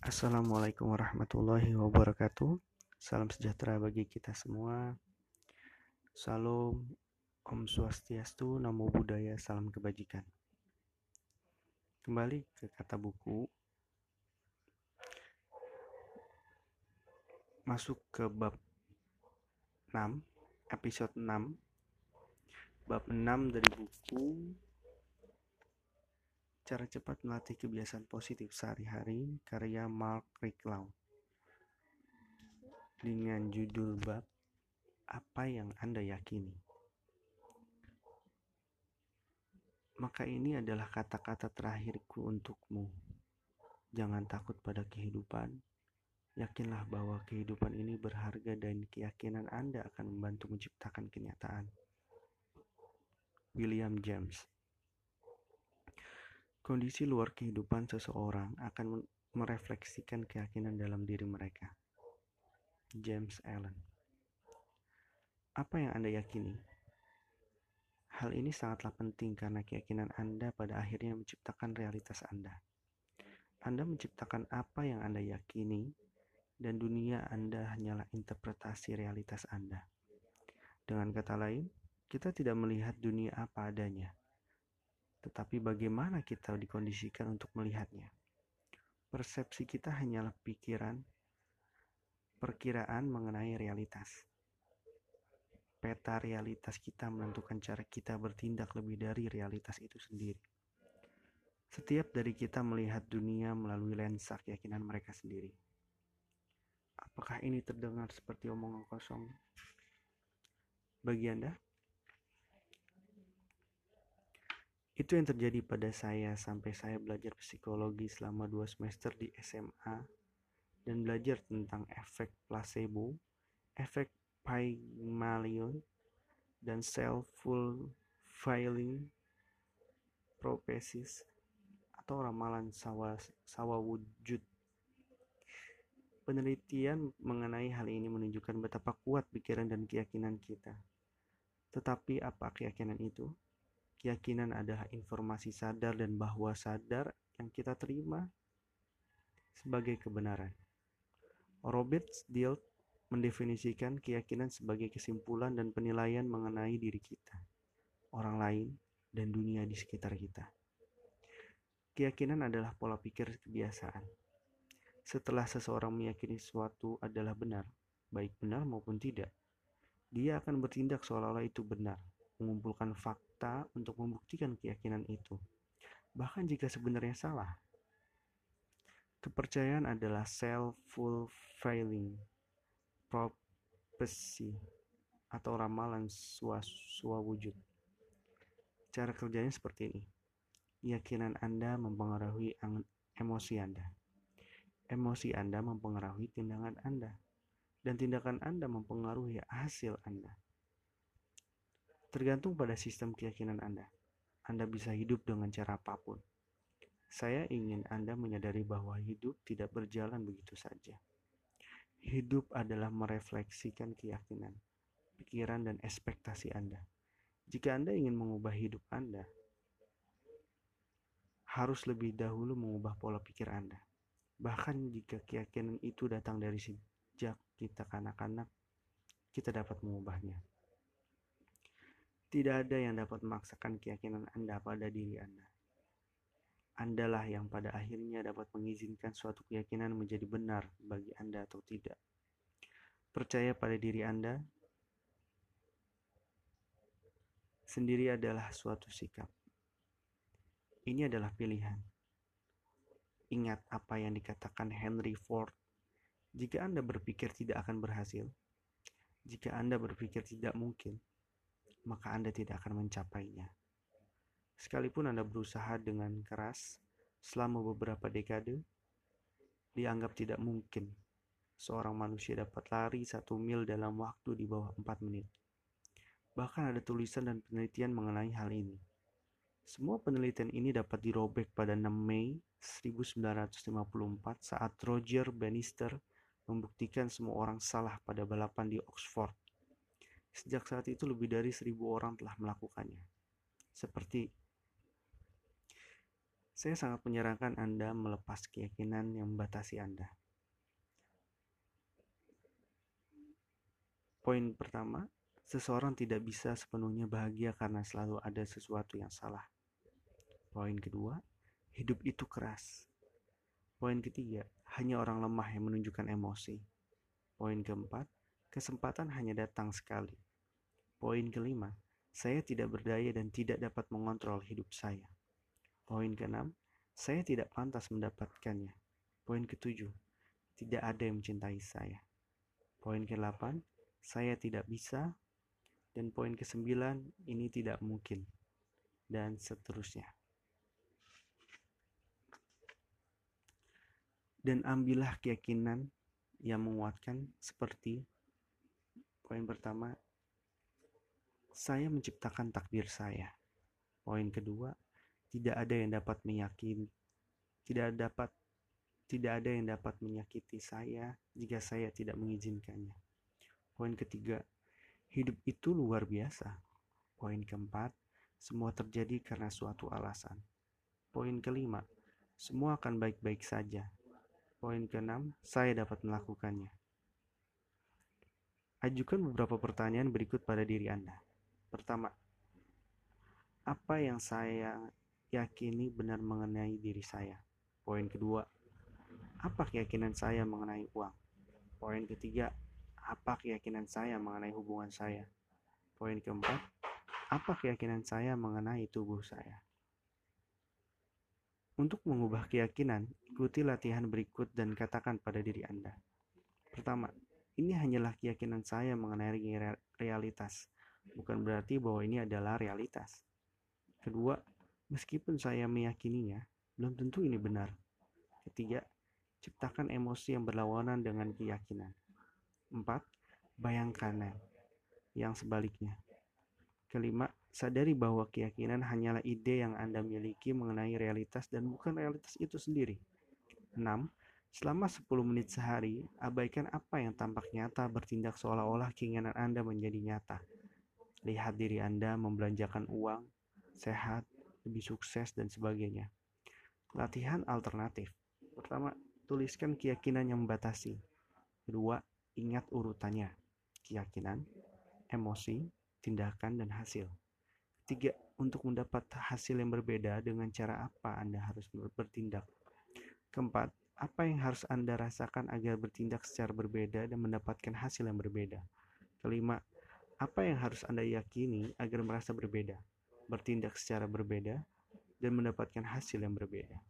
Assalamualaikum warahmatullahi wabarakatuh. Salam sejahtera bagi kita semua. Salam, Om Swastiastu, Namo Buddhaya, Salam Kebajikan. Kembali ke kata buku. Masuk ke bab 6, episode 6. Bab 6 dari buku Cara cepat melatih kebiasaan positif sehari-hari karya Mark Ricklau dengan judul bab Apa yang Anda yakini? Maka ini adalah kata-kata terakhirku untukmu. Jangan takut pada kehidupan. Yakinlah bahwa kehidupan ini berharga dan keyakinan Anda akan membantu menciptakan kenyataan. William James Kondisi luar kehidupan seseorang akan merefleksikan keyakinan dalam diri mereka. James Allen Apa yang Anda yakini? Hal ini sangatlah penting karena keyakinan Anda pada akhirnya menciptakan realitas Anda. Anda menciptakan apa yang Anda yakini, dan dunia Anda hanyalah interpretasi realitas Anda. Dengan kata lain, kita tidak melihat dunia apa adanya, tetapi bagaimana kita dikondisikan untuk melihatnya. Persepsi kita hanyalah pikiran, perkiraan mengenai realitas. Peta realitas kita menentukan cara kita bertindak lebih dari realitas itu sendiri. Setiap dari kita melihat dunia melalui lensa keyakinan mereka sendiri. Apakah ini terdengar seperti omongan kosong bagi Anda? Itu yang terjadi pada saya sampai saya belajar psikologi selama dua semester di SMA dan belajar tentang efek placebo, efek Pygmalion, dan self-fulfilling prophecies atau ramalan sawa, sawa wujud. Penelitian mengenai hal ini menunjukkan betapa kuat pikiran dan keyakinan kita. Tetapi apa keyakinan itu? Keyakinan adalah informasi sadar dan bahwa sadar yang kita terima sebagai kebenaran. Robert Dilt mendefinisikan keyakinan sebagai kesimpulan dan penilaian mengenai diri kita, orang lain, dan dunia di sekitar kita. Keyakinan adalah pola pikir kebiasaan. Setelah seseorang meyakini sesuatu adalah benar, baik benar maupun tidak, dia akan bertindak seolah-olah itu benar, mengumpulkan fakta untuk membuktikan keyakinan itu, bahkan jika sebenarnya salah. Kepercayaan adalah self-fulfilling prophecy atau ramalan swawujud. Cara kerjanya seperti ini. Keyakinan Anda mempengaruhi emosi Anda. Emosi Anda mempengaruhi tindakan Anda. Dan tindakan Anda mempengaruhi hasil Anda. Tergantung pada sistem keyakinan Anda. Anda bisa hidup dengan cara apa pun. Saya ingin Anda menyadari bahwa hidup tidak berjalan begitu saja. Hidup adalah merefleksikan keyakinan, pikiran, dan ekspektasi Anda. Jika Anda ingin mengubah hidup Anda, harus lebih dahulu mengubah pola pikir Anda. Bahkan jika keyakinan itu datang dari sejak kita kanak-kanak, kita dapat mengubahnya. Tidak ada yang dapat memaksakan keyakinan Anda pada diri Anda. Andalah yang pada akhirnya dapat mengizinkan suatu keyakinan menjadi benar bagi Anda atau tidak. Percaya pada diri Anda sendiri adalah suatu sikap. Ini adalah pilihan. Ingat apa yang dikatakan Henry Ford. Jika Anda berpikir tidak akan berhasil, jika Anda berpikir tidak mungkin, maka Anda tidak akan mencapainya. Sekalipun Anda berusaha dengan keras selama beberapa dekade, dianggap tidak mungkin seorang manusia dapat lari satu mil dalam waktu di bawah empat menit. Bahkan ada tulisan dan penelitian mengenai hal ini. Semua penelitian ini dapat dirobek pada 6 Mei 1954 saat Roger Bannister membuktikan semua orang salah pada balapan di Oxford. Sejak saat itu lebih dari seribu orang telah melakukannya. Seperti Saya sangat menyarankan Anda melepas keyakinan yang membatasi Anda. Poin pertama, seseorang tidak bisa sepenuhnya bahagia karena selalu ada sesuatu yang salah. Poin kedua, hidup itu keras. Poin ketiga, hanya orang lemah yang menunjukkan emosi. Poin keempat, kesempatan hanya datang sekali. Poin kelima, saya tidak berdaya dan tidak dapat mengontrol hidup saya. Poin keenam, saya tidak pantas mendapatkannya. Poin ketujuh, tidak ada yang mencintai saya. Poin ke-8, saya tidak bisa. Dan poin ke-9, ini tidak mungkin. Dan seterusnya. Dan ambillah keyakinan yang menguatkan seperti poin pertama, saya menciptakan takdir saya. Poin kedua, tidak ada yang dapat meyakini, tidak dapat tidak ada yang dapat menyakiti saya jika saya tidak mengizinkannya. Poin ketiga, hidup itu luar biasa. Poin keempat, semua terjadi karena suatu alasan. Poin kelima, semua akan baik-baik saja. Poin keenam, saya dapat melakukannya. Ajukan beberapa pertanyaan berikut pada diri Anda. Pertama, apa yang saya yakini benar mengenai diri saya? Poin kedua, apa keyakinan saya mengenai uang? Poin ketiga, apa keyakinan saya mengenai hubungan saya? Poin keempat, apa keyakinan saya mengenai tubuh saya? Untuk mengubah keyakinan, ikuti latihan berikut dan katakan pada diri Anda. Pertama, ini hanyalah keyakinan saya mengenai realitas, bukan berarti bahwa ini adalah realitas. Kedua, meskipun saya meyakininya, belum tentu ini benar. Ketiga, ciptakan emosi yang berlawanan dengan keyakinan. Empat, bayangkan yang sebaliknya. Kelima, sadari bahwa keyakinan hanyalah ide yang Anda miliki mengenai realitas dan bukan realitas itu sendiri. Enam, Selama 10 menit sehari, abaikan apa yang tampak nyata bertindak seolah-olah keinginan Anda menjadi nyata. Lihat diri Anda membelanjakan uang, sehat, lebih sukses, dan sebagainya. Latihan alternatif. Pertama, tuliskan keyakinan yang membatasi. Kedua, ingat urutannya. Keyakinan, emosi, tindakan, dan hasil. Ketiga, untuk mendapat hasil yang berbeda dengan cara apa Anda harus bertindak. Keempat, apa yang harus Anda rasakan agar bertindak secara berbeda dan mendapatkan hasil yang berbeda? Kelima, apa yang harus Anda yakini agar merasa berbeda, bertindak secara berbeda, dan mendapatkan hasil yang berbeda?